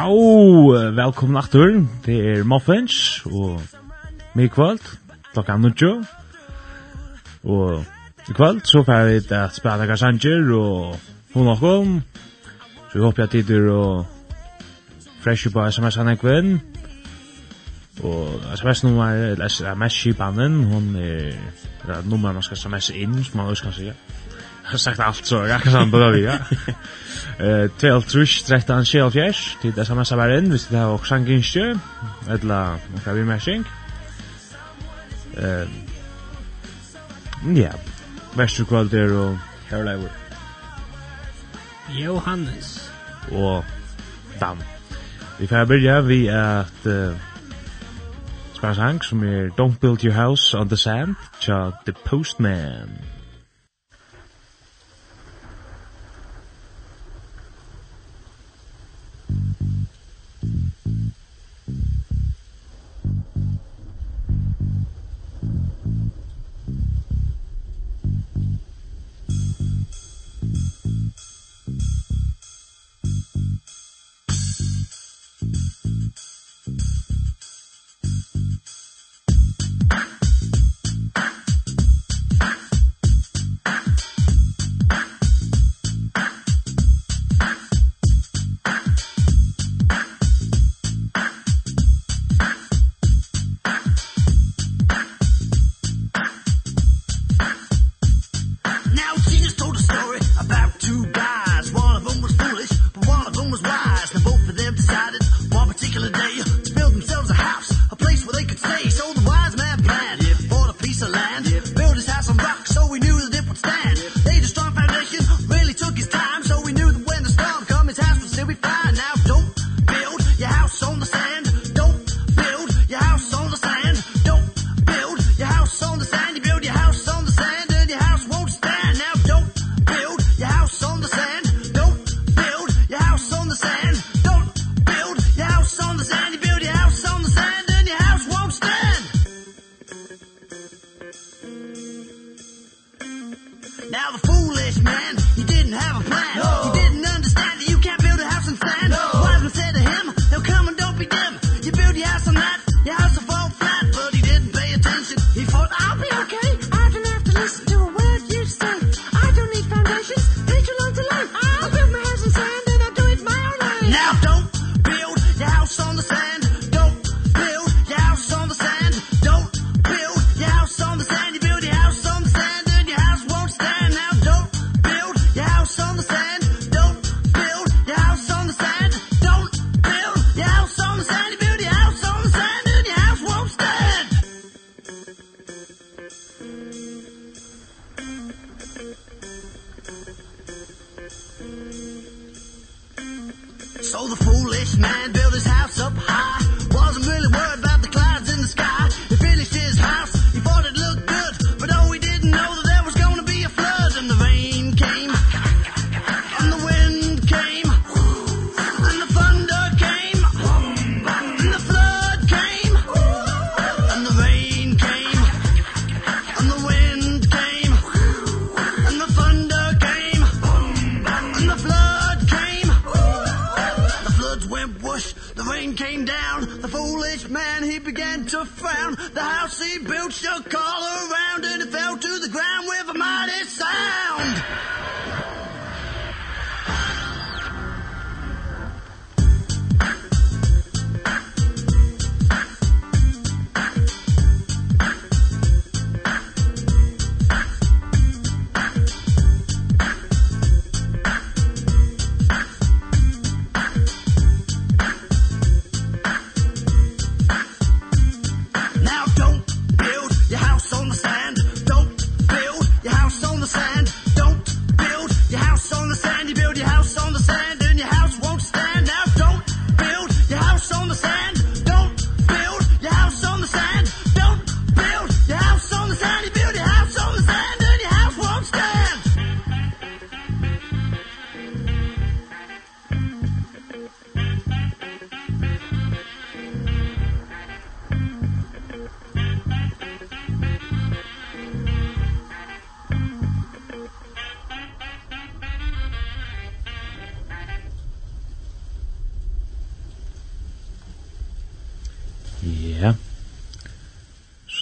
Ja, velkommen aftur. Det Muffins og mig kvöld, klokka nudjo. Og i kvöld så får vi at spela Gassanger og hun og kom. Så vi håper at tidur og fresh på sms-an ekvinn. Og sms-nummer, eller sms-kipanen, hun er nummer man skal sms inn, som man også kan sier har sagt allt så jag kan sen börja ja. Eh 12 trush 13 shell fjärs till det samma samma in visst det har också en ginstö eller kan vi mashing. Eh ja. Mestre Kvalder och Herleiver. Johannes och Dan. Vi får börja vi att uh, spara sang som är Don't Build Your House on the Sand, cha The Postman.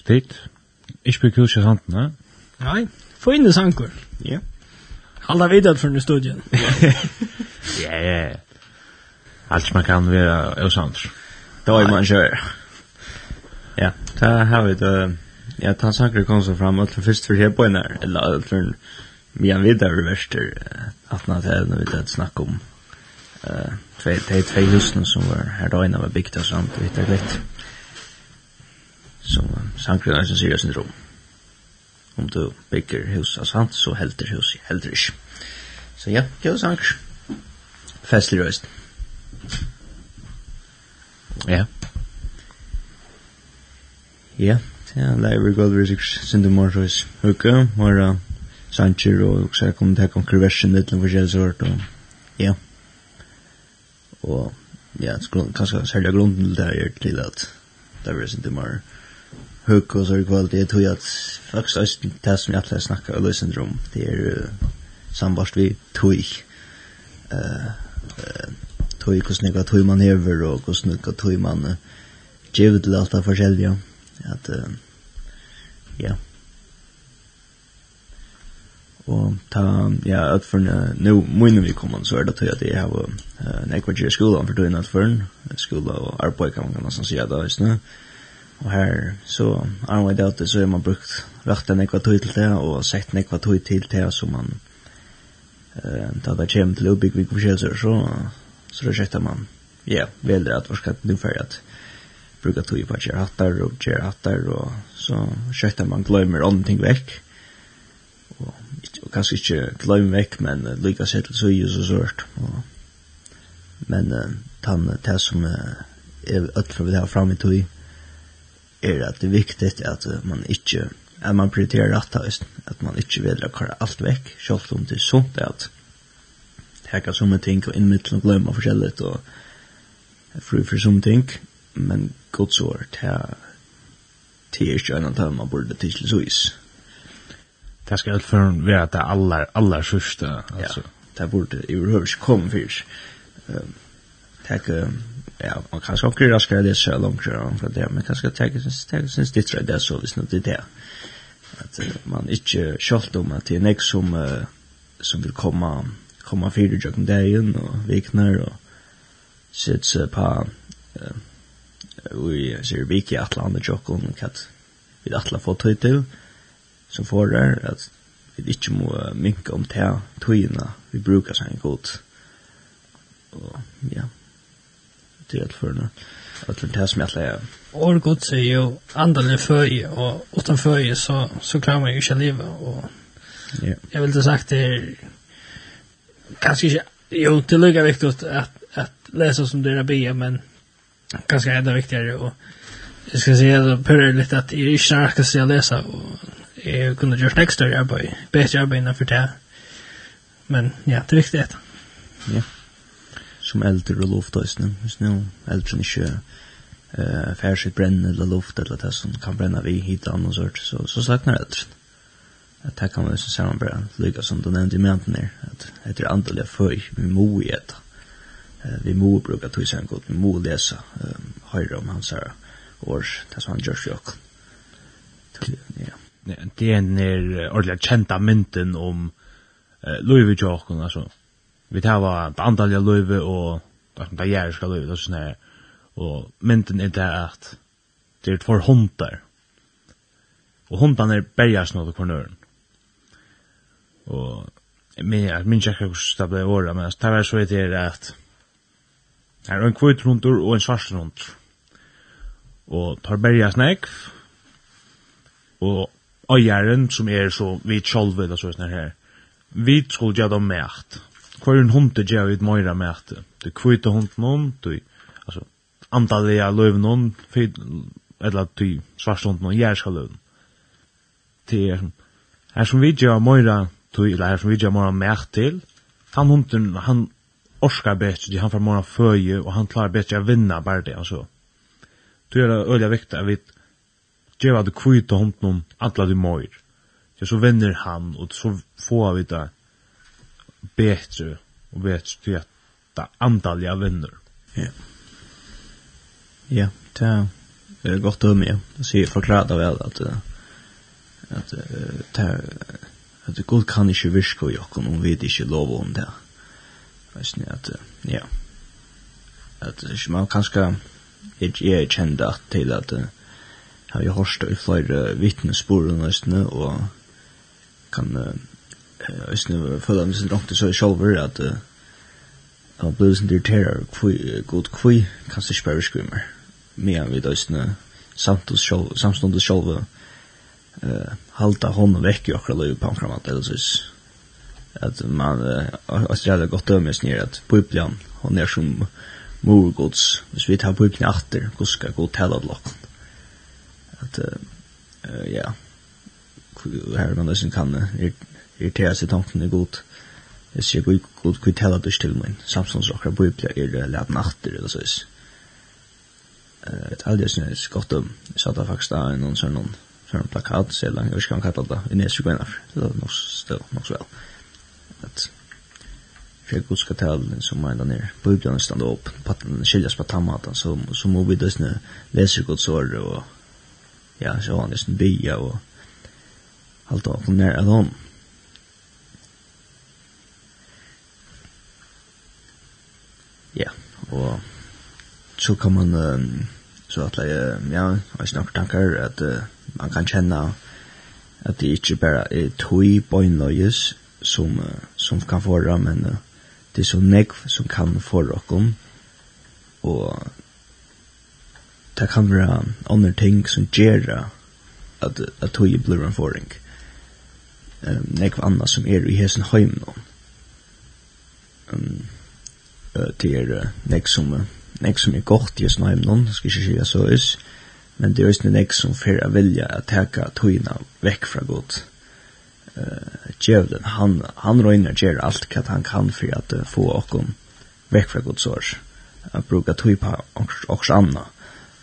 dit. Ich bin kurz sant, ne? Nei, fine sanker. Ja. Alla vet att från studien. Ja, ja. Allt man kan vara osant. Då är man kör. Ja, ta har vi det. Ja, ta sanker kom så fram att för först för här på en eller för vi har vidare värster. att nåt är nu det snack om. Eh, två två två husen som var här då innan var byggt och sånt och hitta lite. Så sankren er sin sier syndrom. Om du bygger hus av sant, så helter hus, helter ikke. Så ja, jo sanker. Festlig røst. Ja. Ja, ja, leier vi godt visik syndrom morgis høyke, mora sanker og så kom det her kontroversen litt om forskjellig sort, og ja. Og ja, kanskje særlig grunden til det er til at det er syndrom morgis hugg og så i kvall, det tror jeg at faktisk er det som jeg alltid snakker og løsende om, det er uh, sambarst vi tog. Uh, uh, tog, hvordan jeg tog man hever, og hvordan jeg tog man uh, givet til alt det forskjellige. At, uh, ja. Og ta, ja, at for nå, mine vi kommer, så er det tog at jeg har uh, nekva gjer skolan for tog inn at for skola og arbeid kan man kan nesten si at det er Og her, så Arne White Out, så har man brukt rakt en ekva tøy til det, og sett en ekva tøy til det, så man, eh, da det kommer til å ubyggvig forskjelser, så, så det da man, ja, veldig at man skal nu ferdig at bruka tog på at gjøre hattar og gjøre hattar, og så skjøtter man glömmer andre ting vekk, og, og kanskje ikke glemmer vekk, men uh, lykka seg til så og så sørt, og, men uh, tann, det som uh, er ødt for vi har fram i tog, er at det er viktigt at man ikke at man prioriterer ratthøyst, at man ikke vil kvar alt vekk, selv om det er sånt at her kan som ting og mitt og glömma forskjellig og fru for som ting, men godt så er det det er ikke en av man burde til såis. Det skal utføren være at det er aller, aller sørste, altså. Ja, det burde i overhørs kom først. Um, tack ja, man kan så kyrra ska det så långt så för det men kanske ta det så stittra det tror det så visst inte det där. Att man inte skolt om att det är nästa som som vill komma komma för dig den dagen och viknar och sätts på vi ser vik i Atlanta jokon kat vi Atla få hit till så får det att vi inte må minka om te tojna vi brukar sen gott och ja ut i allförna. Allt det här som jag lär. Och gott säger ju andan är för och utan för så så klarar man ju inte leva och Ja. Jag vill inte sagt det är kanske inte jo till lika viktigt att att läsa som det är be men kanske ännu viktigare och jag ska säga då per lite att jag inte snarka ska läsa och jag kunde gjort extra arbete, bättre arbete innanför det. Men ja, det är viktigt. Ja. Yeah som eldre og luft luftøysene. Hvis nu eldre ikke uh, fær sitt brenn eller luft eller det som kan brenne vi hit og annet sort, så, så saknar eldre. At det kan man så sammen bare lykke som du nevnte i menten her, at etter andelig føy, vi må i et. Uh, vi må bruke tøysengot, vi må lese um, høyre om hans her år, det som han gjør seg også. Ja. Det er en ordentlig kjenta mynten om uh, Louis Vuitton, altså, vi tar var på antallet løyve og det er jæriska løyve og sånn her. Og mynden er det att det är två hundar. Och hundarna är bergas något på kornøren och men jag minns ikke hur det blev året men det var så etter att det är en kvitt rundur och en svart rundur og tar bergas nekv og øyeren som er så vidt sjolvet og sånn her Vi skulle gjøre dem mægt hver en hund gjør vi et møyre med at du kvite hunden om, du, altså, antallet av løven om, eller du svart hund om, jeg skal løven. Det er, her som vi gjør møyre, du, eller her som vi gjør møyre med til, han hunden, han orskar bättre, han får mora föje och han klarar bättre att vinna bara det alltså. Du är det öliga viktigt att vi ger vad du kvita honom alla du mår. Ja, så vinner han og så får vi det bättre och bättre till att det andaliga vänner. Ja. Ja, det är gott om mig. Det ser förklarat väl att att det att det god kan inte viska i oss om vi inte lov om det. Fast ni att ja. Att man kanske är känd att till att har jag hört i flera vittnesbörd och kan Østene føler meg sin langt så sjølver at han ble sin irriterer god kvui kan ikke bare skrimmer medan vi døsne samståndet sjølve halta hånden vekk i akkurat løy på omkring at ellers at man Australia godt dømme snir at Biblian hon er som morgods hvis vi tar Biblian atter hvordan skal gå til at lokken at ja her man døsne kan irritera seg tanken er god. Jeg sier god, god, god tala du til min, samståndsrokkere bøybler er lett natter, eller så is. Jeg vet aldri som jeg skott om, jeg satt faktisk da i noen sånn noen, sånn en plakat, så jeg langt, jeg vet ikke hva han kallet det, i nesig gøyner, det er nok still, nok så vel. At, for god skal tala din som meg da nere, bøyblerne stand opp, skiljas på tammatan, så, så må vi døsne leser god sår, og ja, så har han nesten bya, og halta av nær at hon. så kan man um, så att uh, ja, jag snackar tankar att uh, man kan känna att det inte bara är tui boinlöjes som uh, som kan få det, men uh, det är så nekv som kan förra och Og det kan være andre ting som gör at att tui blir en forring. um, nekv annars som er i hesen heim då um, uh, det er uh, nekv som uh, nek som er godt i just heim noen, skal ikke skilja så is, men det er også nek som fer av vilja at teka tøyna vekk fra godt. Uh, Djevelen, han, han røyner gjer alt hva han kan for at uh, få okkom vekk fra godt sår. At bruka tøy på oks anna,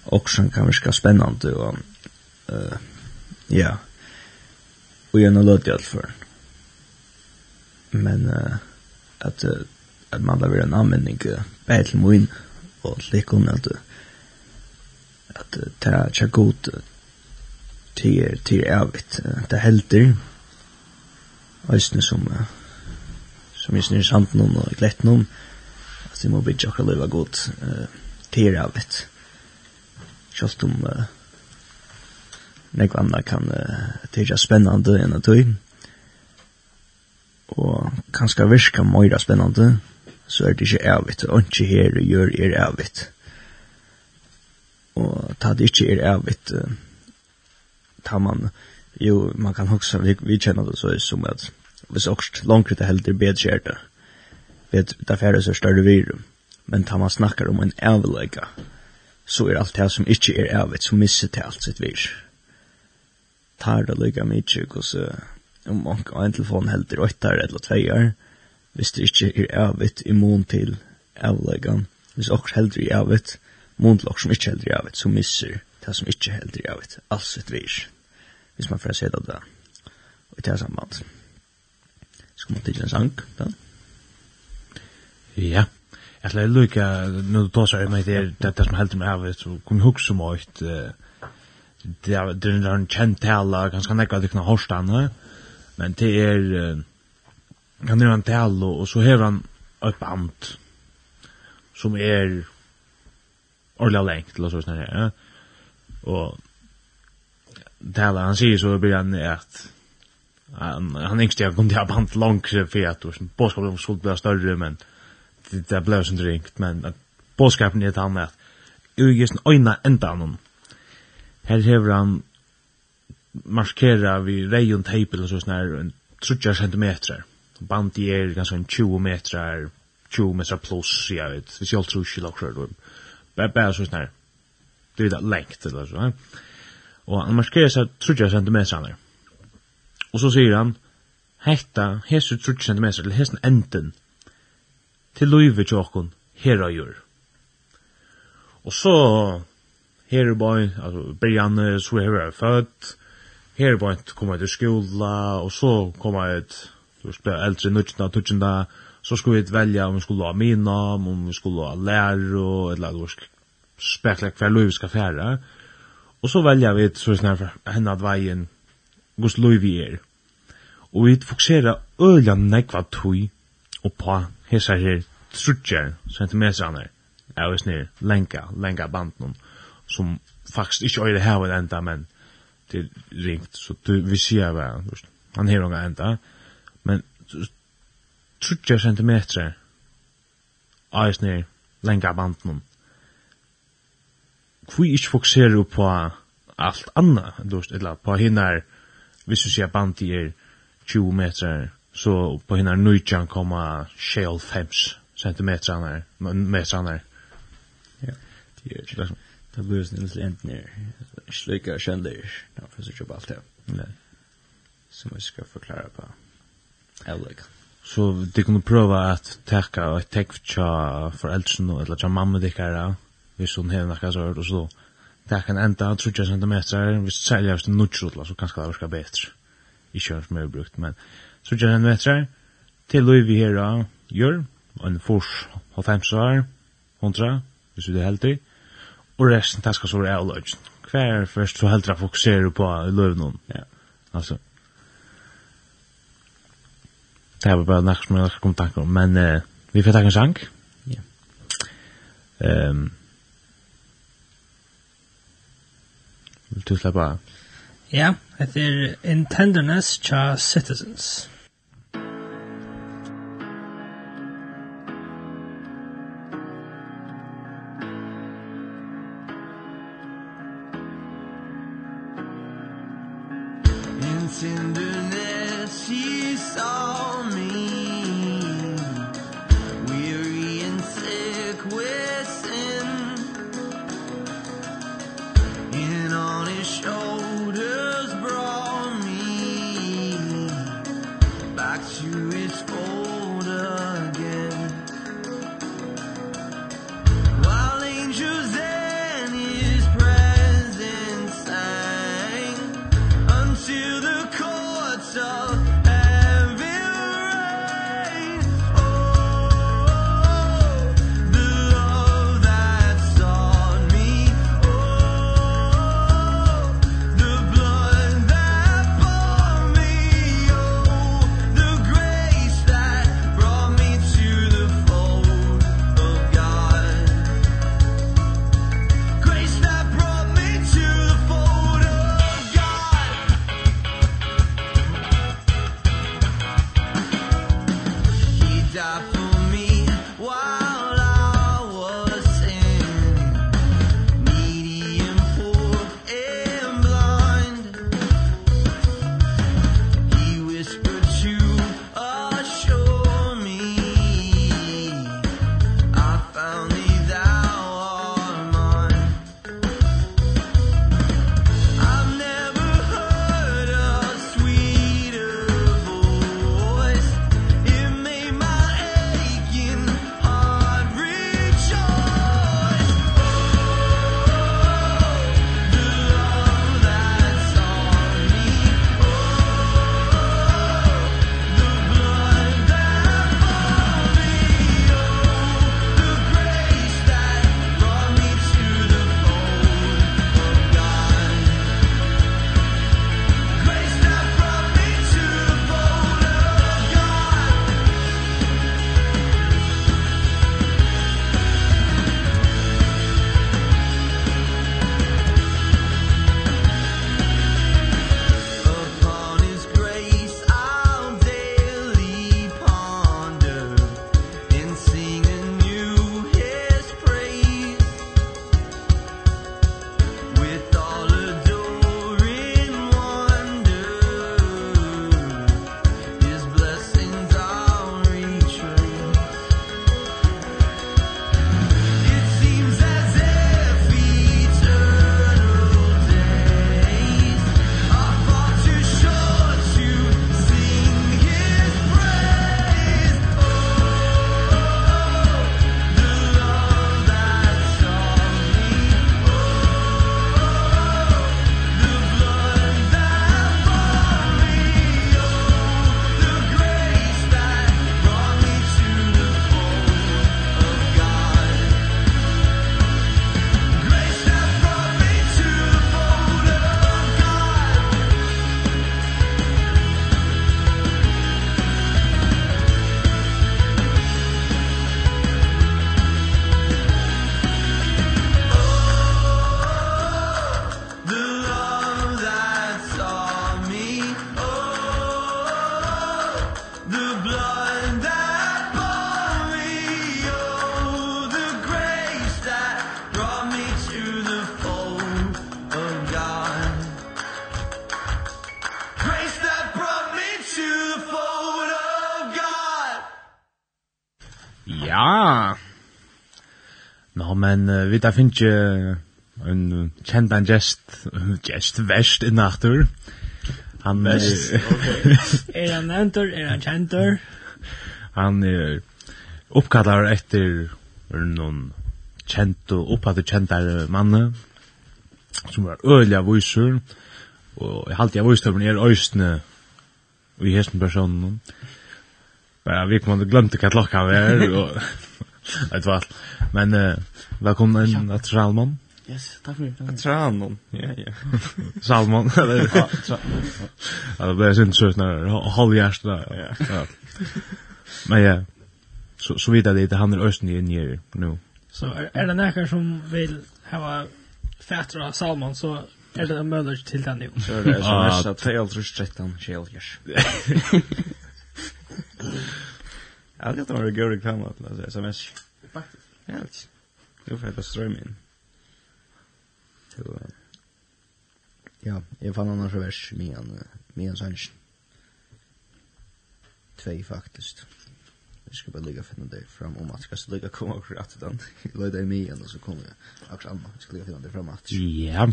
oks kan virka spennande og uh, ja, og gjerne lød i alt for. Men uh, at, uh, at man da vil en anmenning uh, bare til moinen, og likon at at ta tja god til til evigt ta helter eisne som som isne sant noen og glett noen at vi må bli tja leva god til evigt kjalt om nek anna kan tja spennande enn at og kanskje virka møyra spennande så er det ikke evigt, og ikke her gjør er evigt. Og ta det ikke er avvitt, ta man, jo, man kan også, vi, vi kjenner det så som at, hvis også langt det helder bedre er det, vet, det er færre så større virum, men ta man snakkar om en avlega, så er alt det som ikke er evigt, som misser til alt sitt vir. Ta det lykka mykje, hos, om man har en telefon heldig åttar eller tveier, hvis det ikke er avvitt immun til avleggan, hvis okker heldur i avvitt, mun til okker som ikke heldur i avvitt, så misser det som ikke heldur i avvitt, alls et vir, hvis man får se det da, og i det samband. Skal man til en sang, da? Ja, jeg tror jeg lukka, når du tar seg med det, det er det som heldur med avvitt, så kom jeg hukk som høyt, det er en kjent tala, ganske nekka det kna hårstane, men det er, han er en tal, og så har han et band som er ordentlig lengt, eller så sånn her, ja. Og tala, han sier så blir han at han, han yngste jeg kom til å band langt for at bådskapen om skuld ble større, men det, det ble sånn ringt, men bådskapen er han at jo just en øyne enda han her hever han markera vi reion eller og sånn her, 30 centimeter, bandet er ganske 20 meter 20 meter plus ja, vet. Vi ska tro ikke lakker, då bare bare så snär det är det eller så og han markerer seg 30 centimeter, og så sier han hetta hesu 30 centimeter, til hesten enden til loive tjokken, her og gjør. Og så her er bare, altså Brianne, så er er født, her er bare, kommer til skola, og så kommer jeg ut spela äldre nutjna tutjna så skulle vi välja om vi skulle ha mina om vi skulle ha och eller då spekla kvar Louis ska färra och så väljer vi så snär henne att vägen Gus Louis vi är och vi fokuserar öliga nekva tui och på hesa her trutjer centimeter av oss nere lenka, lenka banden som faktiskt inte øyre här enda ända men det ringt så du, vi ser vad han här ända 30 cm eisne lenga banden. Kvi ikkje fokuserer på alt anna, dust ella på hinar hvis du sier bandi er 20 meter, so på hinnar 19,5 cm metranar. Ja, det er liksom. Det blir sånn litt enten her. Slika kjendir, da får jeg så på alt det. Som jeg skal forklare på. Jeg liker så de kunne prøve att täcka ett täck för foreldrene eller tja mamma de hvis vi sån här några så och så där en ända 30 cm vi säljer er nu så kanske det ska bättre i körs mer brukt men så gör til meter till her da gjør en fors och fem svar kontra hvis vi är helt i och resten taskar så är lodge kvar först så helt fokuserar på löv ja. Alltså det var bara något som jag kom tanke om, men uh, vi får ta en sang. Ja. Um, vil du slippe av? Ja, det er In Tenderness, Cha Citizens. men uh, vi da finnes ju en kjent en gest gest verst i natur. Han er... Okej. Är han nämntor? er han käntor? Han är uppkallad efter någon känd och uppade kjentare manne som var øyla vysur, og jeg halte jeg visste er øysne och i hesten personen. Bara vi kom og glemte hva klokka var og Ett val. Men eh välkommen in att Salmon. Yes, tack för det. Salmon. Ja, ja. Salmon. Ja, det blir sin sjöt när halvhjärta. Ja. Men ja. Så så vet jag det han är östen i nere nu. Så är det några som vill ha fätter av Salmon så är det möjligt till den nu. Så det är så mest 13 fel tror Jag vet inte om det går i kameran till alltså sms. Faktiskt. Ja. det Nu får jag strömma in. Så Ja, jag fann annars vers med en med en sanns. Två faktiskt. Vi ska bara lägga finna det fram om att ska så lägga komma och rätt den. Lägg dig med igen och så kommer jag. Också Anna, vi ska lägga finna det fram att. Ja.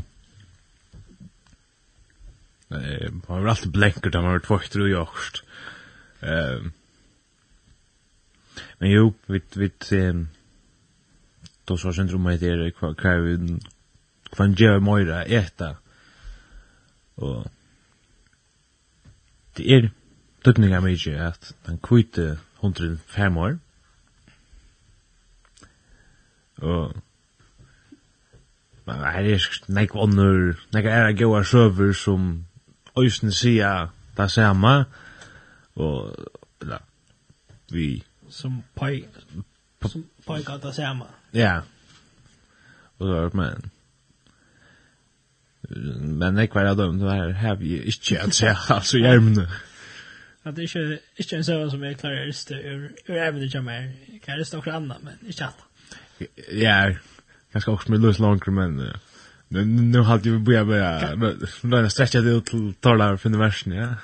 Eh, man har alltid blänker där man har tvått och gjort. Ehm Men jo, vi, vi, då så syndrom med det kvar kvar vi en ge moira äta. Och det är tutninga mig att den kvite 105 år. Och Men her er nek onnur, nek er gaua søver som òsne sia det samme, og vi som pai som pai gata sama. Ja. Och det, men men jag kvar dem det her have you is chat så alltså jag men att det är inte en sån som er klar just ur ur även det jag mer kan det stå annan men i at Ja. Kanske också med løs långt men Nu nu hadde vi börjat börja börja stretcha det ut till torlar for universum, ja.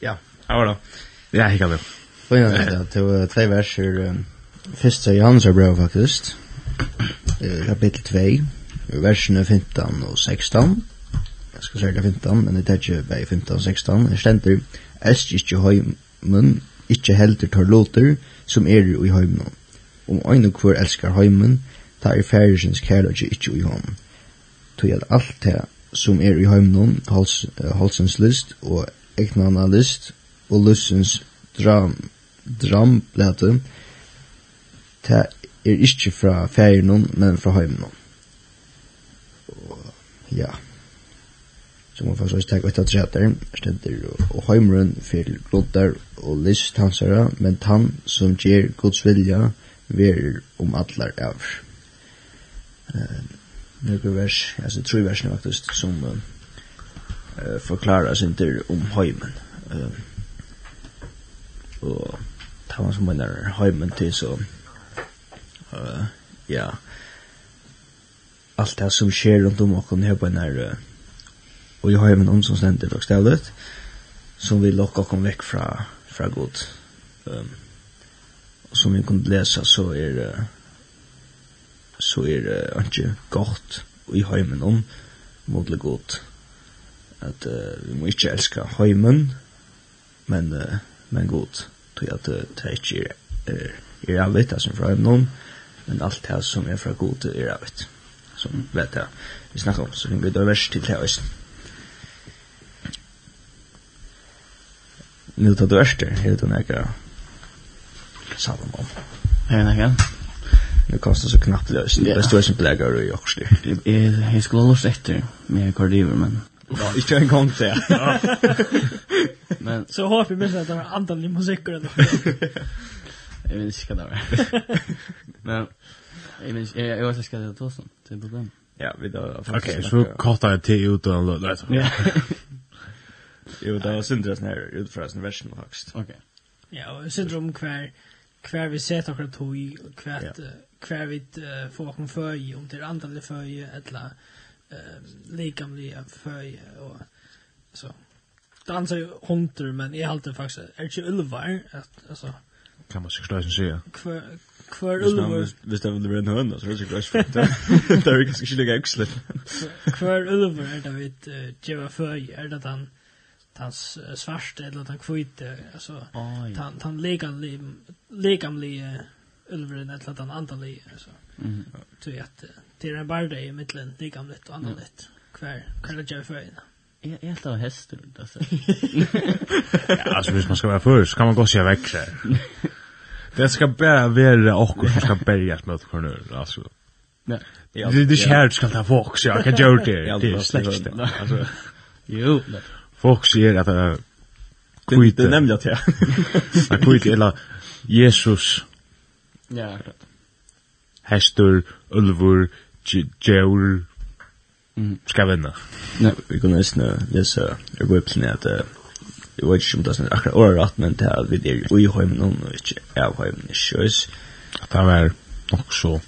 Ja. Ja, var det. Ja, jag kan det. Fina det. Det var två verser. Första Johans brev faktiskt. Kapitel 2, versene 15 och 16. Jag ska säga det 15, men det är ikke bara 15 och 16. Det stender, Est ikkje heimen, ikkje helter tar låter, som er i heimen. Om ein og hver elskar heimen, ta i færisens kærløyge ikkje i hånden. Tog at alt det som er i heimen, halsens list og eknana list og løsens dram, dramblete, det er ikke fra ferien, men fra heimen. Ja. Så man får så stek ut av treter, stender og heimrun for gloddar og list hansara, men han som ger gods vilja, verer om allar av. Uh, Nøkker vers, altså tru versene faktisk, som uh, forklarar sin om heimen. Uh, og ta man som menar heimen til så uh, ja. Allt det som sker runt om och her på en her och jag i även om som ständer bokstavligt som vill locka kom vekk från från god um, och som vi kunde läsa så är det så är det inte gott och i heimen om mot god att uh, vi må ikke älska heimen men uh, men god, tog at det ikke er, er avvitt, som fra noen, men alt det som er fra god er avvitt, som vet jeg, vi snakker om, så vi det vers til det også. Nu tar du vers til, her er det nekka Salomon. Her er nekka? Nu kostar så knappt det, det er stort som blägar och jag styr. Jag skulle ha lust efter med kardiver, men Ja, ikke en gang til. Men så håper vi minst att det var antal musiker ändå. Jeg vet ikke hva det var. Men jeg vet jag jeg vet ikke hva det då det er problem. Ja, vi då. Okej, så kortar jag till ut och låt. Ja. Jo, det var syndra sånn her, utfra utförsen versen faktisk. Ok. Ja, och syndrom hver, hver vi sett akkurat tog kvar kvar vi får kon för om det andra för ju eller eh, likamliga föj och så. Dansar ju hunter, men jag alltid faktiskt, är det ju ulvar? Att, alltså, kan man sig stösen säga. Kvar kvar ulvar... Visst det blir en hönda, så är det sig stösen. Det är ju ganska skilliga yxlar. Kvar ulvar är det vid djeva föj, är det att han han svarte eller han kvitte alltså han han lekamli lekamli ulvren eller han antalig alltså. Mm. Så att det är en barda i mitten det gamla och annat nytt. Kvar, kvar det gör för Jag är helt av hästen, alltså. ja, alltså, hvis man ska vara först, kan man gå sig se så. Det ska bara vara och som ska bärgas med kornur alltså. Nej. Det är här ska ta folk, jag kan göra det. Det är släkt det. Alltså, jo. Folk är att uh, kvite. Det nämnde jag till. Att kvite, eller Jesus. Ja, rätt. Hestur, ulvur, Djur ska vinna. Nej, vi kunde nästan läsa jag går upp till att jag vet inte om det är akkurat året rätt, men det här vid vi är ju i hemmen och inte av hemmen i kös. Att han är också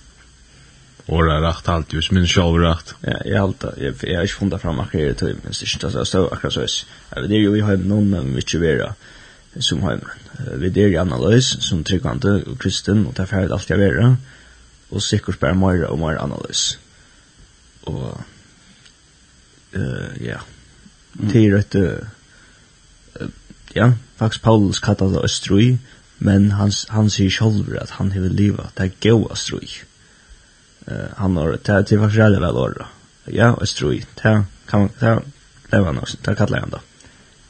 året rätt allt just, min show rätt. Ja, jag har alltid, jag har inte funnit fram akkurat i tog, men det är inte så akkurat så. Det är ju i hemmen, men vi inte vera som hemmen. Vi är ju analys som tryggvande och kristen och det är färdigt allt jag vera og sikkert bare mer og mer analys. Og uh, ja. Det är uh, ja, faktisk Paulus kallar det östrui, men han han sier själv at han vill livet, det er goda östrui. Uh, han har det det faktisk själva vel då. Ja, östrui. Det kan man det det han også, det kallar han da.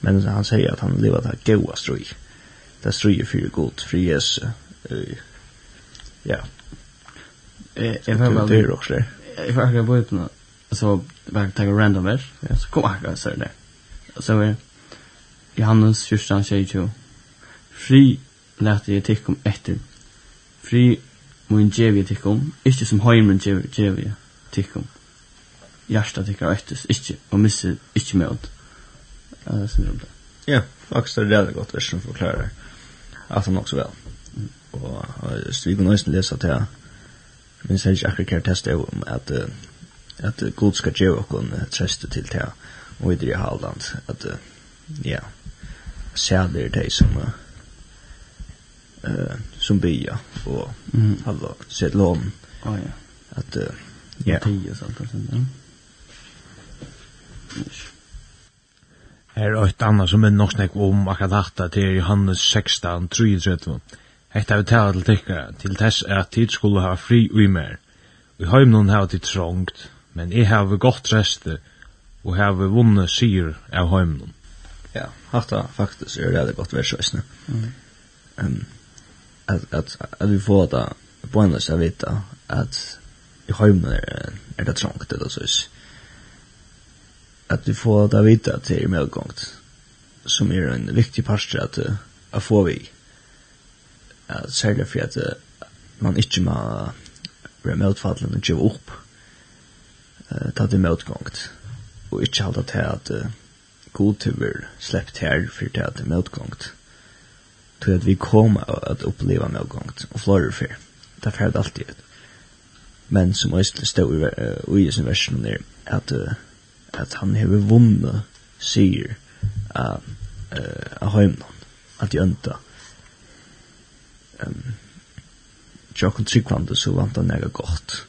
Men han sier at han vill det er goda östrui. Det er strui för Gud, för Jesus. Ja, Jag har väl det är också. Jag var akkurat börjat med så bara ta en random vers. Ja, så kom akkurat så där. Så är Johannes 14 22. Fri lät jag tycka om efter. Fri mun gevi jag tycka om. Inte som heimen gevi gevi tycka om. Hjärtat tycker efter. Inte och missa inte med. Ja, så det. Ja, faktisk er det väldigt gott versen förklarar. Alltså också väl. Och just vi kan nästan läsa til men sen ikke akkurat kan testa om at at god skal gjøre okkon trøste til det og i det halvland at ja særlig er det som uh, som bya og mm. halva sett lån oh, ja. at uh, ja tio sånt och sånt Her er et annet som er nok snakk om akkurat hatt til Johannes 16, 33. Hetta vi tala til tykkara, til tess at tid skulle ha fri ui mer. I heimnun hava tid trångt, men eg hava gott reste, og hava vunna sier av heimnun. Ja, hatta faktisk er det godt vers òsne. Mm. Um, at, at, at vi får det poenløst å vita at i heimnun er, er det trångt, det sås. At vi får det vite til medgångt, som er en viktig parst at, at få vi. Mm særlig for at uh, man ikke må være møtfadlende og gjøre opp uh, ta det møtgångt. Og ikke halda til at uh, god til vi sleppt her for det at det er møtgångt. Til at vi kommer at oppleva møtgångt og flore for det er ferdig alltid men som Øystein stod i uh, i sin versjon er at uh, at han har vunnet sier av uh, av heimnan at de ønta um, Jokken Tryggvande så vant han nega godt.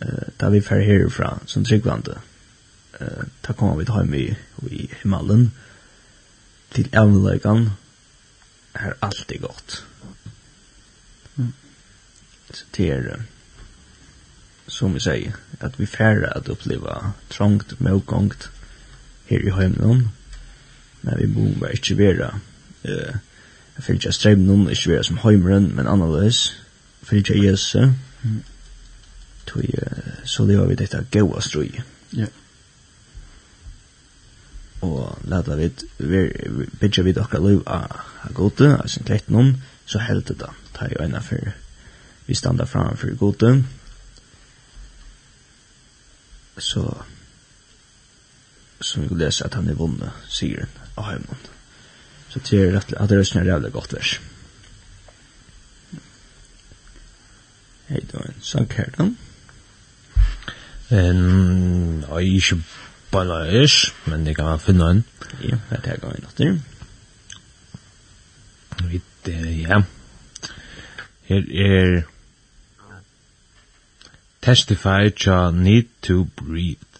Uh, da vi fer herifra som Tryggvande, uh, da kom vi til heim i, i himmelen, til evneløygan, her alt er godt. Mm. Så det er, som vi sier, at vi færre at oppleva trångt, møgongt her i heimnån, men vi må bare ikke være uh, Jeg føler ikke streim noen, ikke være som heimeren, men annerledes, føler ikke Jesus, mm. tog, så lever vi dette gode strøy. Ja. Og leta vi bidja vi dere liv av gode, av sin klett noen, så helt det da, ta jo ena for vi standa fram for gode. Så, som vi leser at han er vunnet, sier han av heimene. Så det är rätt att det är en jävla gott vers. Hej då, en sång här då. En, ja, ikke bare ish, men det kan man finne en. Ja, det er gammel natt der. Vitt, ja. Her er Testify cha need to breathe.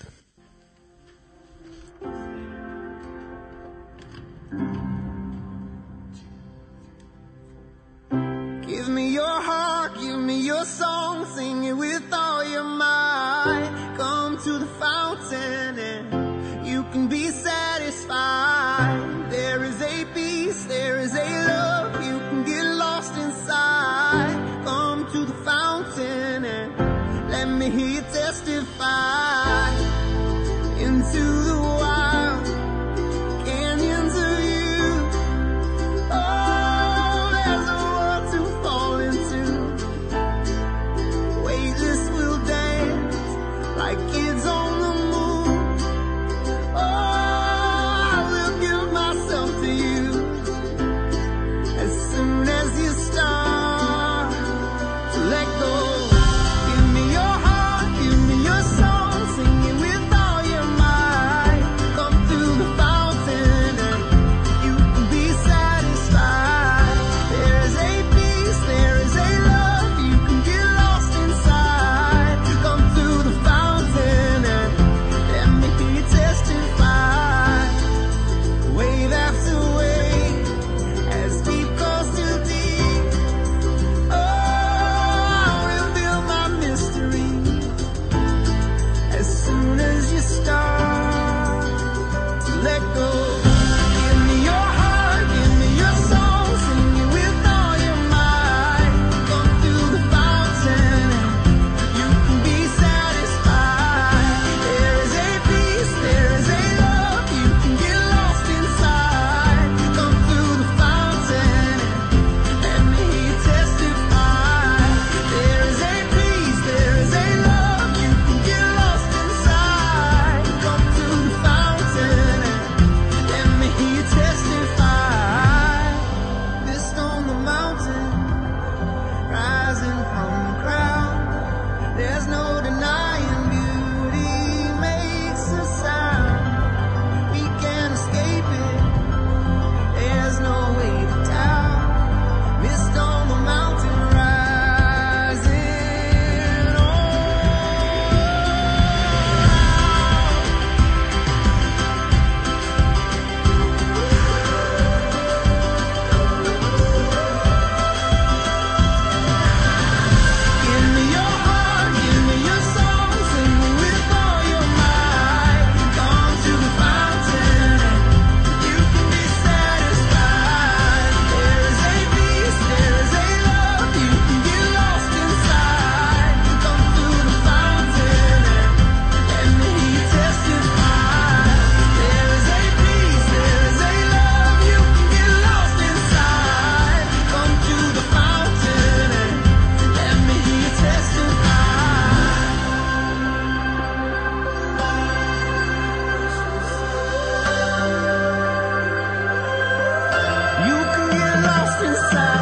lost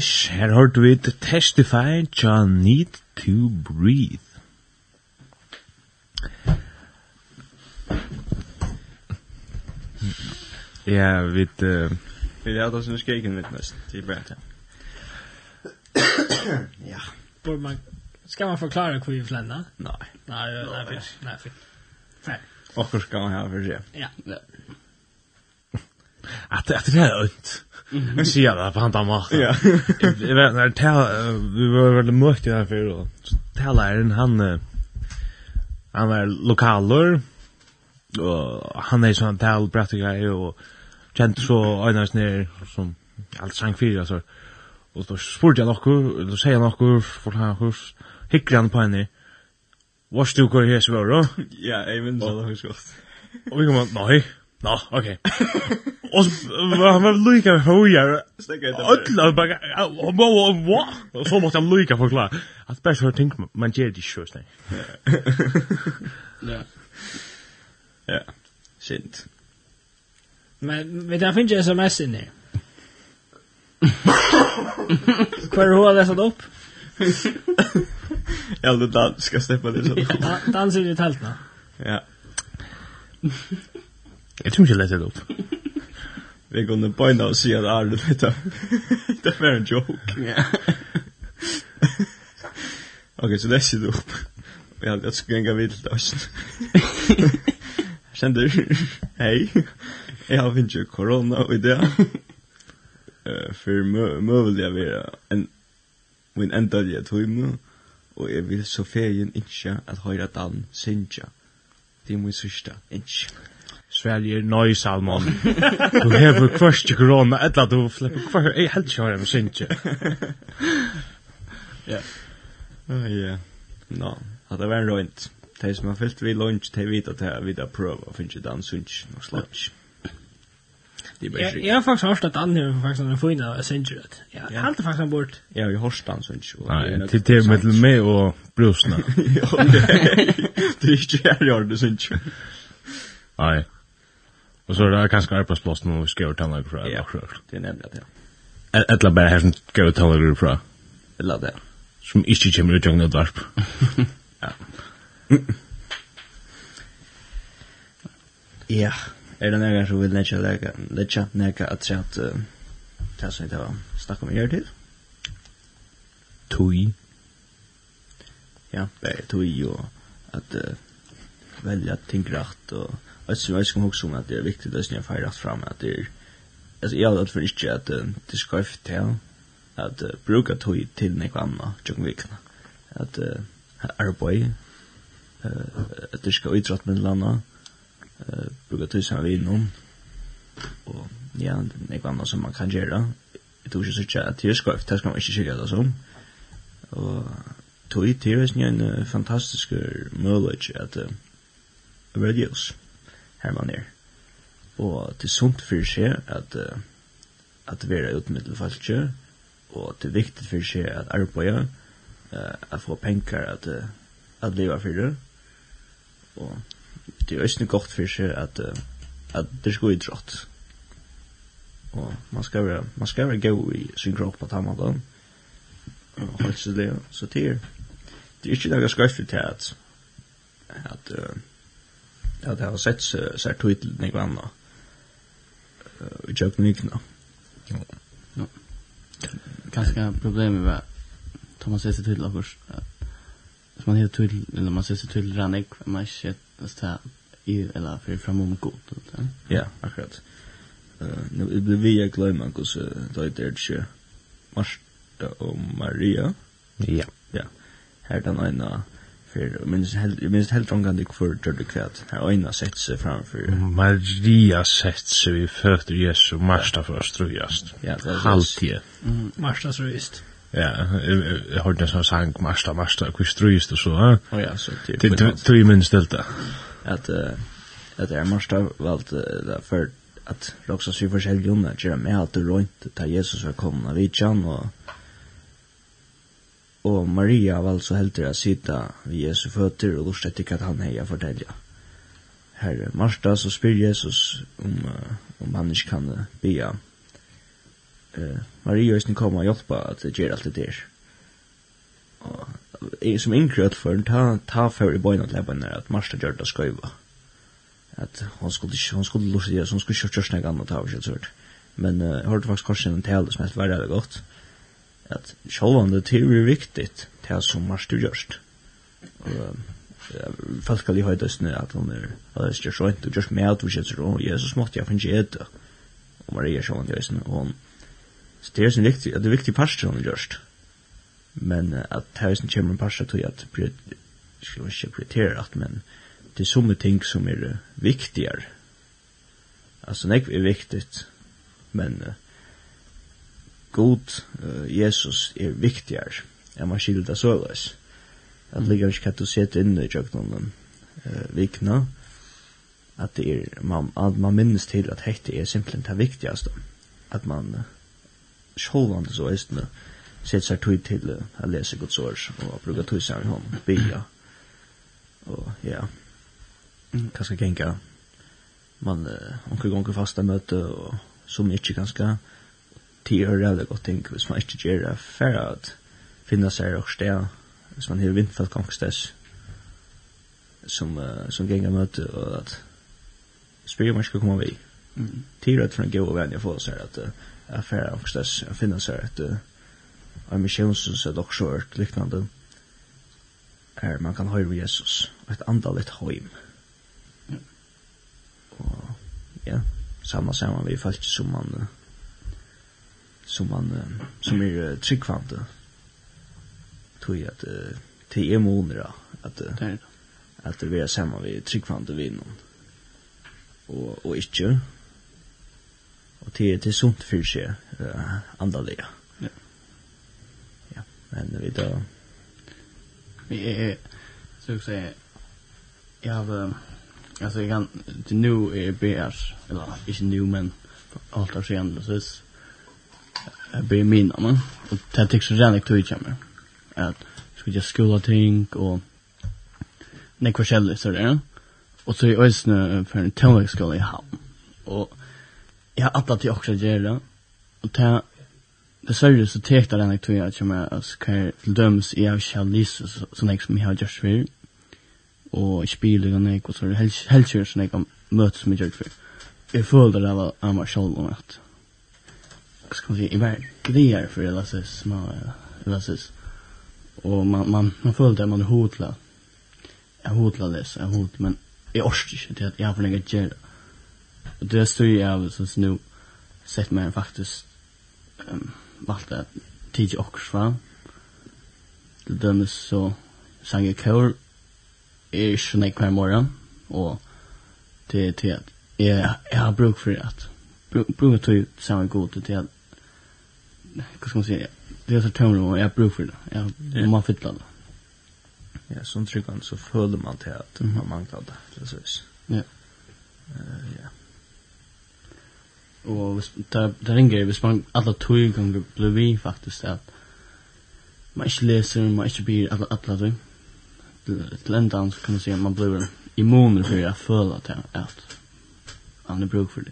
Fish, her hørt vi Testify, cha need to breathe. Ja, vi vi er oss nu skeken med mest, det är bra. Ja. Bör man Skal man förklara hur vi flänna? nei, nei, nei, nej, nei, Nej. Och ska man ha för sig. Ja. Att att det är ont. Jag ser det på han där mat. Ja. Jag vet när vi var väl mött där för då. Tälaren han han var lokaler och han är sån tal praktiker och känt så annars ner som allt sang fyra så och då spurte jag nokku då säger nokku för han hus hickran på henne. Vad stod går här så då? Ja, även då hus gott. Och vi kommer nej. Nå, ok. Og så var han var lika höjer. Öll bara vad vad så måste han lika förklara. Att bäst hör tänk man ger det sjös nej. Ja. Ja. Sint. Men men där finns ju SMS in där. Kvar hur har läsat upp? Ja, det där ska släppa det så. Dansen i tältna. Ja. Jeg tror ikke jeg leser det opp. Vi kunne bøyna og si at Arne vet det. Det var en joke. Ja. Ok, så det sitter opp. Jeg hadde skulle gjenga vidt til Østen. Kjender, hei, jeg har finnet jo korona og idea. For møvelig jeg vera en min enda jeg tøyme, og jeg vil så ferien ikke at høyre dan sinja. Det er min sørste, ikke. Sverige er nøy salmon. Du hever kvørst i korona, etla du flipper kvørst, jeg helt kjører med sinje. Ja. Ja. Nå, det var en røynt. De som har fyllt vi lunch, de vet at jeg vil prøve å finne den sunch og slunch. Jeg har faktisk hørt at han har faktisk en fin av Singer. Ja, han er faktisk han bort. Ja, vi har hørt han Singer. Nei, til det med til meg og brusene. Ja, det er ikke jeg gjør det Singer. Nei. Och så är det kanske arbetsplats nu ska jag tala för det. Ja, det är nämligen det. Eller bara här som ska jag tala fra. det. Eller det. Som inte kommer ut i dvarp. Ja. Ja, er det nægge som vil nægge lægge, lægge nægge at se at det som vi tar snakk om i til? Tui. Ja, bare er tui og at uh, velja ting rett og alltså jag ska också om att det är viktigt att jag fejrar fram att det alltså jag har för inte att det ska till att bruka tog till något annat jag vikna. Att arbete att det ska utrat med landa bruka tog som vi inom och ja något som man kan göra det tog sig så att det ska det ska man så skicka det som. Och tog det är en fantastisk möjlighet att religiös her man er. Og det er sunt for seg at, uh, at være utmiddel falskje, og det er viktig for seg at arbeide, at få penger at, uh, at leva for det. Og det er også godt for seg at, uh, at det skal idrott. Og man skal være, man skal være god i sin kropp på tammadan, og helselig, så det er, det er ikke noe skøyfet til at, at, uh, at det har sett seg tog til noe annet i kjøkken vikna. Ja. Kanskje problemet var tar man ser seg til akkurat at man heter til eller man ser seg til rannig man ikke ser i eller fyr fram om god. Ja, akkurat. Nu blir vi jeg glemme hvordan det er ikke Marsta og Maria. Ja. Ja. Her er den ene för minst helt minst helt angående för tredje kvärt här ena sett sig framför Maria sett sig vi fötter Jesu marsta för strujast ja alltid marsta strujast ja jag hörde så sang marsta marsta kvist strujast och så ja ja, så det tre minst delta att att det är marsta valt för att Roxas ju för själv Jonna göra med alt allt runt ta Jesus välkomna vid Jan och og Maria var altså heldig å sitte ved Jesu føtter og lort etter hva han heier fortelle. Herre Marsta så spyr Jesus om, uh, om han ikke kan bya. Uh, Maria er kom og hjelpa at det gjør alt det der. Og jeg som yngre utføren, ta, ta for i bøyna til lebbene at Marsta gjør det skøyva. At hon skulle ikke, hon skulle lort etter, hon skulle ikke gjøre snakk annet av, ikke Men uh, jeg hørte faktisk korsen en tale som helt var det godt. Uh, at sjålvande til er viktigt til at som gjørst. du gjørst. Folk kan li høyde snø at hun er at det er sjåint og gjørst med at vi kjenner og Jesus måtte jeg finne et og Maria sjålvande gjørst og hon. så det er sin viktig at det er viktig parst hun gjørst men at det er sin kjemmer parst at at skal vi ikke prioritere at men det er somme ting som er viktigere altså nek er viktigt men uh, god uh, Jesus er viktigare än man skildar såleis. Att ligga ikke kan du sett inne i jøgnonen uh, vikna, Att det är, man, att man minns till att hette är simpelthen det viktigaste. Att man uh, sjålvande så eisne sett sig tog till uh, att läsa Guds år och bruka tog seg i hånd, bya. Og ja, kanskje genka man uh, omkring ganger fasta møte og som ikke ganske til er rævlig godt ting hvis man ikke gjør det for at finne seg og sted hvis man har vindfalt gangstes som, uh, som ganger møte og at spyrir man skal komme vi mm. til rett for en god venn jeg får seg at uh, affæra gangstes og finne seg at uh, en som er dok skjørt liknande er man kan høre Jesus og et andalit høym og ja, samme saman vi falt som man uh, som man som är tryckvante tror jag att till monera att att det är samma vi tryckvante vi någon och och inte och till till sunt för sig uh, andliga ja. Ja men vi då vi är så att säga jag har alltså jag kan nu är BR eller inte nu men allt har sen så jag blir mina men. Och det tycks så gärna tog jag mig. Att skulle jag skola ting och när kurser så där. Och så är jag ösnö för en tonårsskola i hamn. Och jag har alltid också gjort Och det det sörjer så tekta den tog jag som jag ska till döms i av kjallis som jag som jag har gjort för. Och spiller och nek och så helst helst som jag möter som jag gjort för. Jag följde det av Amar Shalom att ska man säga, är glädjer för det lasses man lasses och man man man följde man hotla jag hotla dess jag hot men jag orkar inte det jag får lägga gel och det står ju jag så nu sett mig faktiskt um, valt att tidigt också fram till dömes så sang jag kör är snäck hver morgon och det är till att jag, jag har bruk för att bruk, bruk att samma god till att hva skal man säga, det är så tömmer och jag brukar det. Jag, yeah. man fyller det. Ja, som tryggande så följer man till att man manglar det, eller så vis. Ja. Ja. Och där, där ringer det, man alla tog gånger blev vi faktiskt att man inte läser, man inte blir alla, alla tog. Till en så kan man säga att man blir immuner för att följa till att han är bruk för det.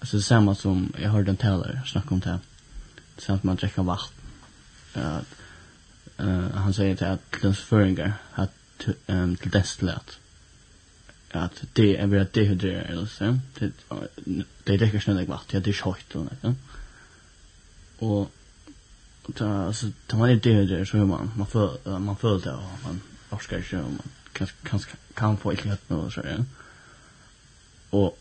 Alltså det samma som jag hörde en talare snacka om det här samt man drekka vatten. At, uh, han sier til at lønsføringer at um, til destillat at det er bare dehydrere eller så det det drikker snødig vatten ja det er kjøtt og noe og ta alltså ta man det dehydrere så man man får man får det och man orskar ikke og man kan kan kan få ett hatt noe så ja. Och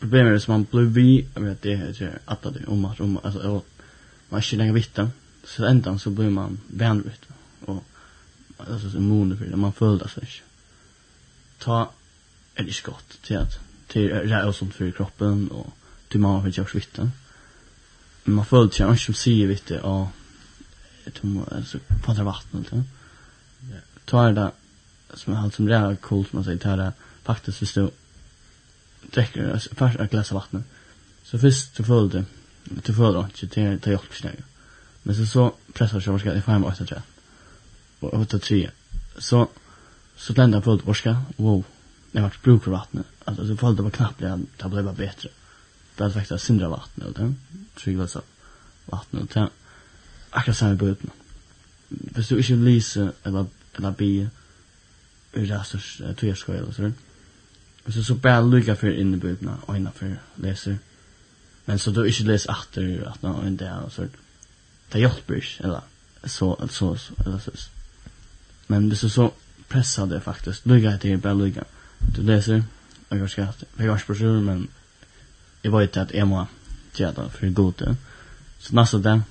problemet är att man blir vi av det dehydrere att det om att om altså man är inte längre vitta. Så ändan så blir man vänligt. Och alltså så moner för det. Man följde sig. Ta är det skott till att till det och sånt för kroppen och till mamma för jag vitta. Men man följde sig inte som säger vitta. och Tom alltså på det vattnet. Ja. Ta det som allt som det är coolt man säger ta det faktiskt du dricker alltså fast ett glas vatten. Så först du följde det till förra inte till till hjälp snäga. Men så så pressar jag varska i fem åtta tre. Och åtta tre. Så så blendar på varska. Wow. Det vart bruk för vattnet. Alltså så föll det var knappt det det blev bättre. Det hade faktiskt sindra vattnet och den tryggvas så vattnet och den akkurat samma böten. Hvis du ikke lyser eller, eller bi ur resters tøyerskøy eller sånn, hvis du så bare lykker for inn i bøtene og innenfor leser, Men så du ikke les atter at nå en dag og så det hjelper ikke, eller så, så, så, eller så. Men hvis du så pressar det faktisk, lyga heter det bare lyga. Du leser, og jeg skal jeg har ikke brosjur, men jeg vet at jeg må gjøre det for god. Så nästa dag,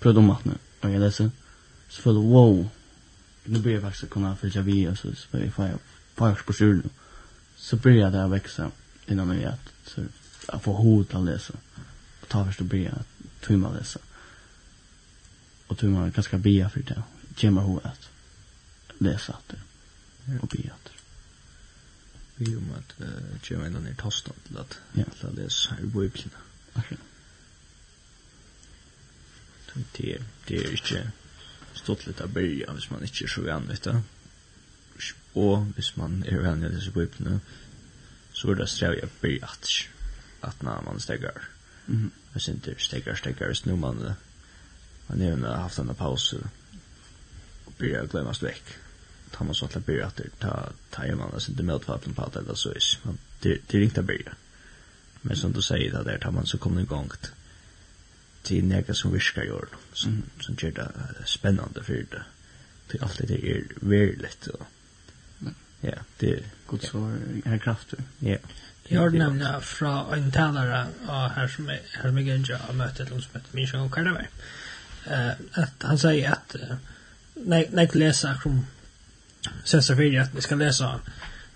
prøv om at nå, og jeg leser, så føler jeg, wow, nu blir jeg faktisk kunna fylja vi, og så får jeg, får jeg, på jeg nu. Så blir jeg det å veksa innan jeg gjør så att få hot att läsa. Och ta först och be att tumma läsa. Och tumma ganska bia för det. Gemma hot att läsa att det. Och bia att det. Vi om att gemma innan är tostan till att läsa i Bibeln. Okej. Det det är inte stått lite av början hvis man ikke er så vann, vet du. Og hvis man er vann i disse bøypene, så er det strevet av bøyat att när man stegar. Mhm. Jag syns det stegar stegar är man. Man har nu haft en paus och börjar glömmas väck. Tar man så att börja att ta ta man alltså inte med på att eller så is. Man det det inte börja. Men som du säger där där tar man så kommer igång till några som viskar gör som som gör det spännande för det. Det allt det är väldigt lätt Ja, det är gott så här krafter. Ja. Jag har nämnt från en talare här som är här med Genja har mött ett heter Mishan Michel Cardaver. Uh, att han säger att nej nej läsa från Sessa för att vi ska läsa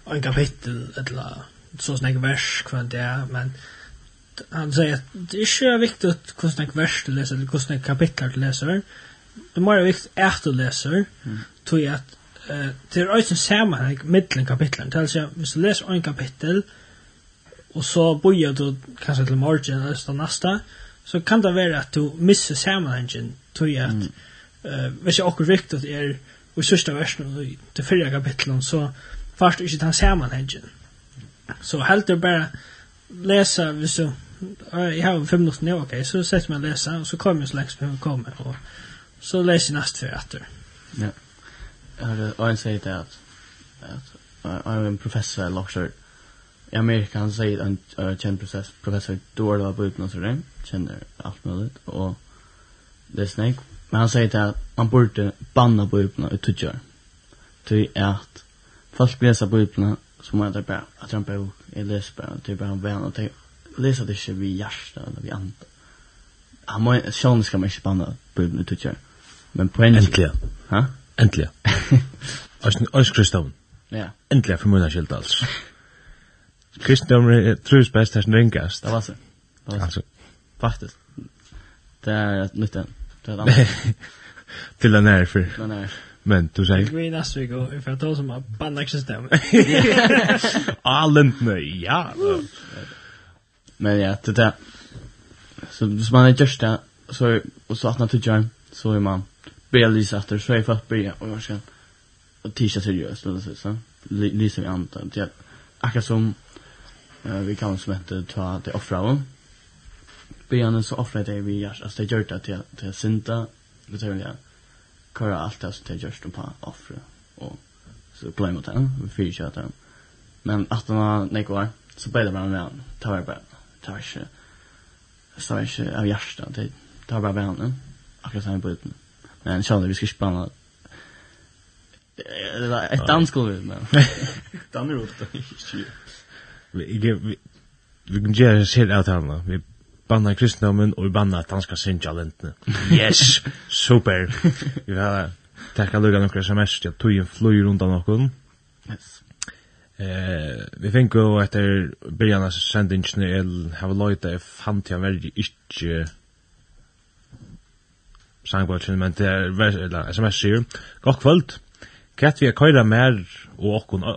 en kapitel eller så snägg vers kvant det är men han säger att det är ju viktigt hur snägg vers du läser eller hur snägg kapitel du läser. Det är mer viktigt att du läser tror jag att det er også en sammenheng mellan kapitlen. Det er altså, hvis du leser en kapittel, och så börjar du kanske till morgon nästa nästa så kan det vara att du missar sammenhengen til at mm. eh uh, hvis jeg akkurat riktig är och sista versen i det förra kapitlet så fast inte den sammenhengen. så helt det bara läsa du uh, jag har fem minutter nå, ok, så sätter man läsa och så kommer jeg så längs på kommer och så läser jeg nästa för etter. ja har du en säger det att att I'm a professor lecturer i Amerika han säger en uh, känd process, professor Dorla på var på utnåsare, känner allt möjligt och det är snäck. Men han säger att man borde banna på utnå i tuttjör. Ty är att folk läser på utnå så man är bara att han bok, jag läser bara, typ bara en vän och tänker, läser det inte vid hjärsta eller vid anta. Han må, sjön ska man inte banna på utnå i tuttjör. Men på en... Äntligen. Ha? Äntligen. Ors Kristoffn. Ja. Äntligen för mina skilt alltså kristendomen trus bäst här ringast. Det var så. Det var så. Alltså. Faktiskt. Det är ett nytt Det är ett annat. Till den här för. Den här. Men du säger... Vi nästa vecka och vi får ta som att banna system. Allent nej, ja. Men ja, det där. Så hvis man är just det, så och så att när till så är man Billy's efter så är fast börja och jag känner och tisha seriöst eller så så lyser vi antar att jag akkurat som Eh vi kan som heter ta det offra hon. Björn så offra det vi gör alltså det gör det till till synda det tror jag. Kör allt alltså det görs på offra och så play mot den vi fick ju den. Men att han har nekvar så blev det bara med han. Ta var bara ta var ikke, Så var ikke av hjärta det tar bara med han. Akkurat han i utan. Men kände vi skal ikke banna, Det var ett dansgolv men. Dan är ikke vi vi kan gjøre en serie av henne. Vi banna kristendommen, og vi banna at han skal synge lentene. Yes! Super! Vi har takka lukka nokre sms til at togjen flyr rundt av noen. Yes. Eh, vi fikk jo etter byrjan av sendingene el hava loyta jeg fant jeg veldig ikke sangbøtjen, men det er eller, sms sier, Godt kvöld, kvart vi er køyra mer og okkon,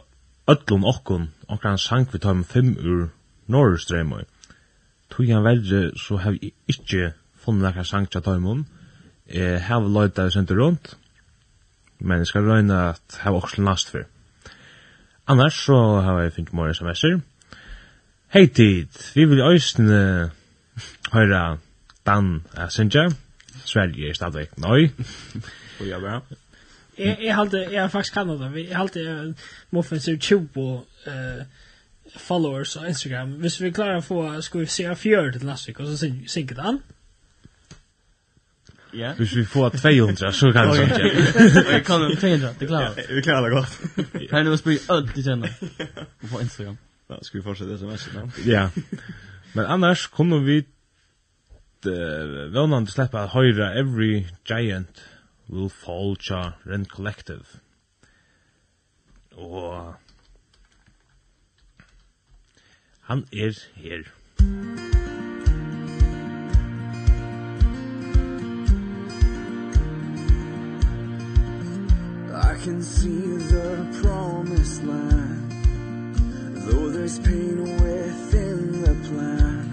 öllun okkon onkran sang vi tar med fem ur Norrstrømøy. Tog han verre, så har vi ikke funnet nekka sang tja tøymon. Jeg hef løyta sentur rundt, men jeg skal røyna at hef også last for. Annars så har jeg finnet mor sms'er. Hei tid, vi vil òsne høyra Dan Sinja. Sverige er stadig nøy. Og jeg bare. Jag jag faktisk jag faktiskt jeg Vi hade Muffins er 20 eh followers på Instagram. Hvis vi klarar få skal vi se fjør til neste vecka og så synker den. Ja. Hvis vi får 200 så kan vi synka. Vi kan 200, det klarer vi. Vi klarar det gott. Kan du spørre allt i tjänar på Instagram. Ja, ska vi fortsette sms då? Ja. Men annars kommer vi eh vånande släppa höra every giant will fall cha rent collective. Og han er her. I can see the promised land Though there's pain within the plan.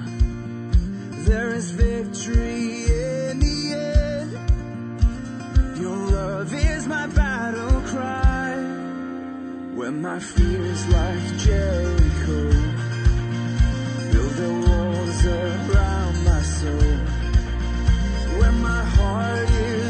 There is victory in Your love is my battle cry. When my fears like Jericho Build the walls around my soul. When my heart is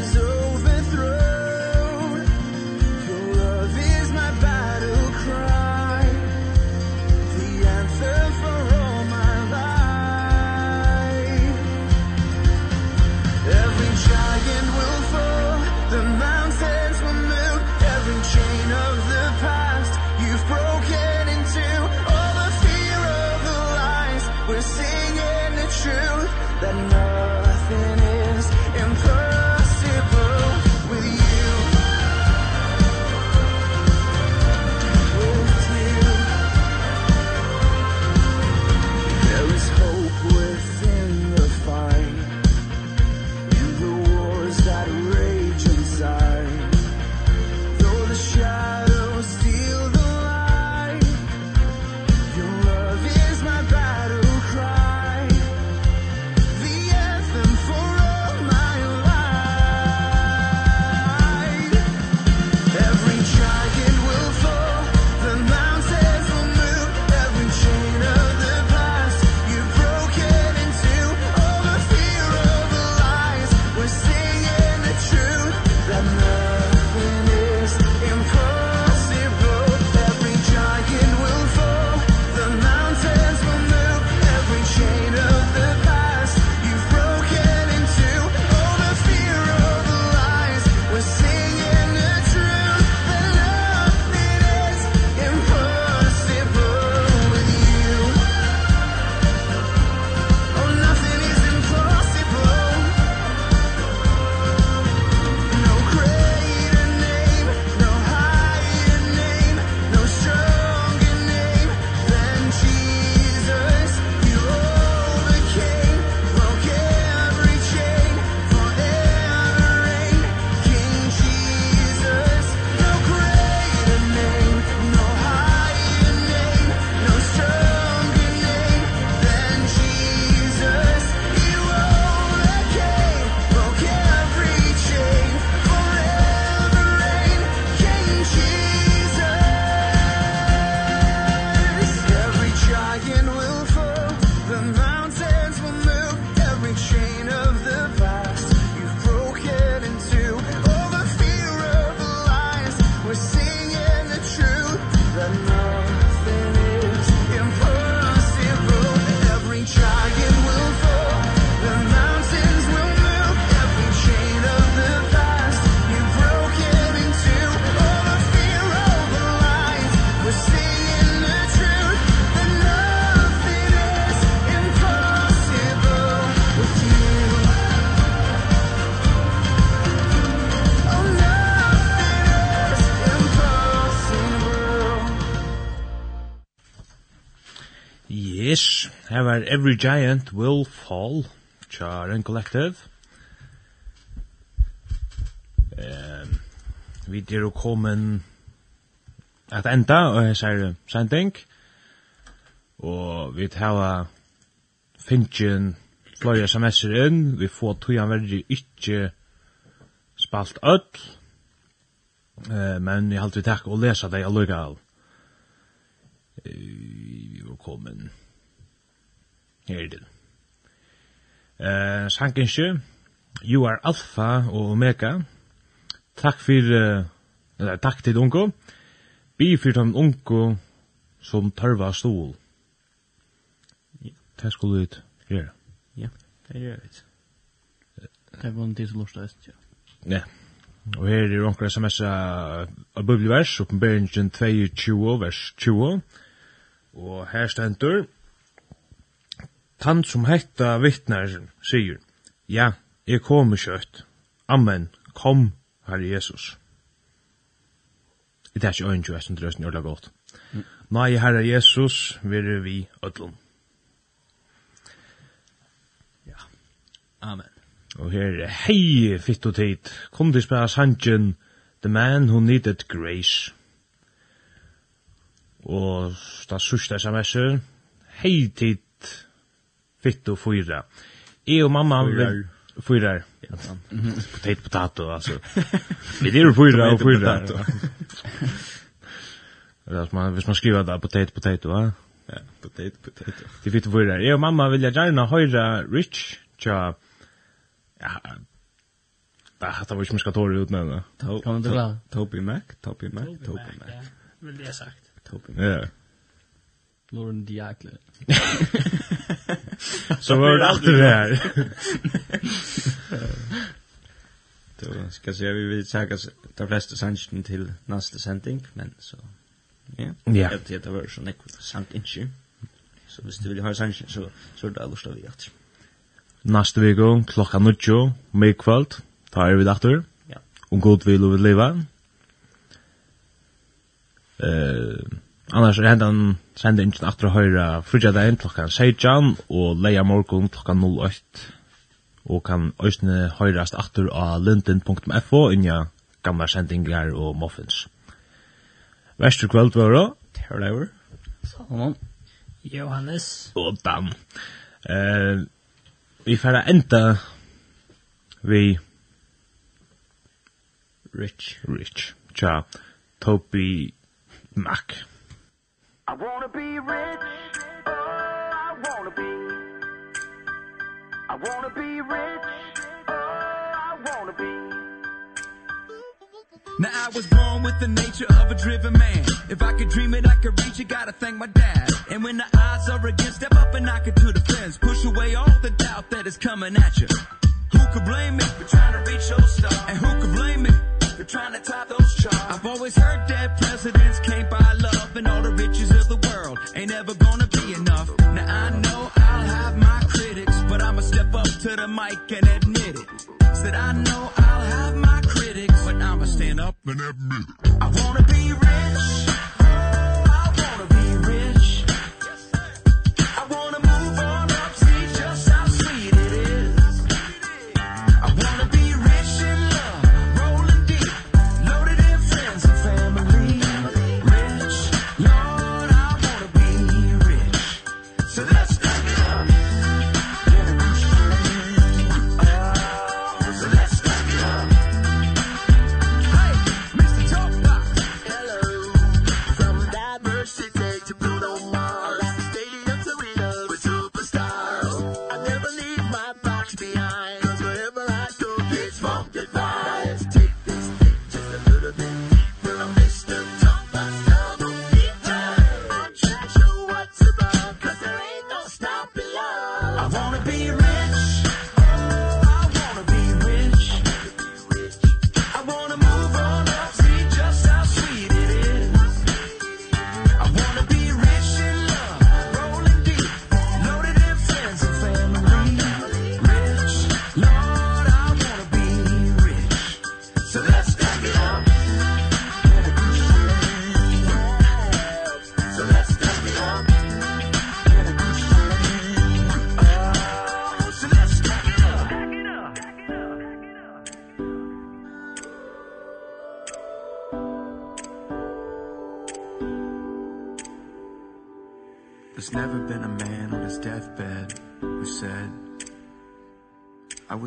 var Every Giant Will Fall, Charen Ren Collective. Um, vi er jo at enda, og jeg sier sending. Og vi tar finnkjen flere sms'er inn, vi får togjene verre ikke spalt öll, eh, men jeg halte vi takk og lesa deg allugal. Vi var kommet her til. Eh, sankinsje, you are alfa og omega. Takk for, eller takk til unko. Bi for den unko som tørva stol. Det skulle ut gjøre. Ja, det gjør vi. Det var en tid som lort det, ja. Ja. Og her er onker sms av bibelvers, oppenberingen 22, vers 20. Og her stender, Tan som hetta vittnar sier, ja, jeg kommer kjøtt. Amen, kom, Herre Jesus. Det er ikke øynskjø, jeg synes det er øyla godt. Nei, Herre Jesus, vil vi ødlom. Ja, Amen. Og her, hei, fitt og tid, kom til spela sangen, The Man Who Needed Grace. Og da sørste sms-er, hei tid, fitt och fyra. Jag och mamma vill fyra. Potato potato alltså. Vi är fyra och fyra. Hvis man, hvis man skriver det potato potato, va? Ja, potato potato. Det fitt och fyra. Jeg og mamma vill gjerne höra Rich tja. Ja. Det hade varit mycket tårar utnämna. Kan man du klara? Toby Mac, Toby Mac, Toby Mac. Ja, Vill jeg sagt. Toby Mac. Ja. Lauren Diakle. Så var det alltid det. Då ska se vi vill säga de flesta sanchen till nästa sändning men så ja. Ja. Det det var så näck sant inte. Så hvis du vill ha sanchen så så det alltså vi att. Nästa vecka klockan 9 med kvart er vi dagtur. Ja. Och god vil og vil leva. Eh Annars er hendan sender ingen aftur høyra høyre frugja dagen klokkan 16 og leia morgun klokkan 08 og kan òsne høyrast aftur av linden.fo innja gamla sendingar og muffins. Vestur kvöld var det, Salomon, Johannes og Dan. Eh, vi færa enda vi Rich Rich. Tja, Toby Mac. I wanna be rich. Oh I wanna be. I wanna be rich. Oh I wanna be. Now I was born with the nature of a driven man. If I could dream it I could reach it. Gotta thank my dad. And when the odds are against step up and knock it to the fence. Push away all the doubt that is coming at you. Who could blame me for trying to reach your star? And who could blame me? Trying to top those charts. I've always heard that presidents can't buy love And all the riches of the world ain't ever gonna be enough. Now I know I'll have my critics But I'ma step up to the mic and admit it. Said I know I'll have my critics But I'ma stand up and admit it. I wanna be rich.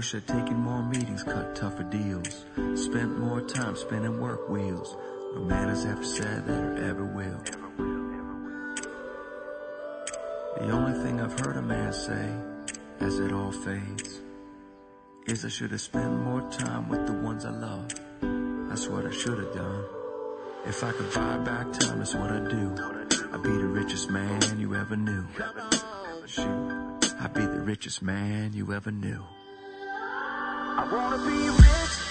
wish I'd taken more meetings cut tougher deals. Spent more time spinning work wheels. No man has ever said that or ever will. The only thing I've heard a man say as it all fades is I should have spent more time with the ones I love. That's what I should have done. If I could buy back time that's what I'd do. I'd be the richest man you ever knew. Shoot I'd be the richest man you ever knew. I wanna be rich.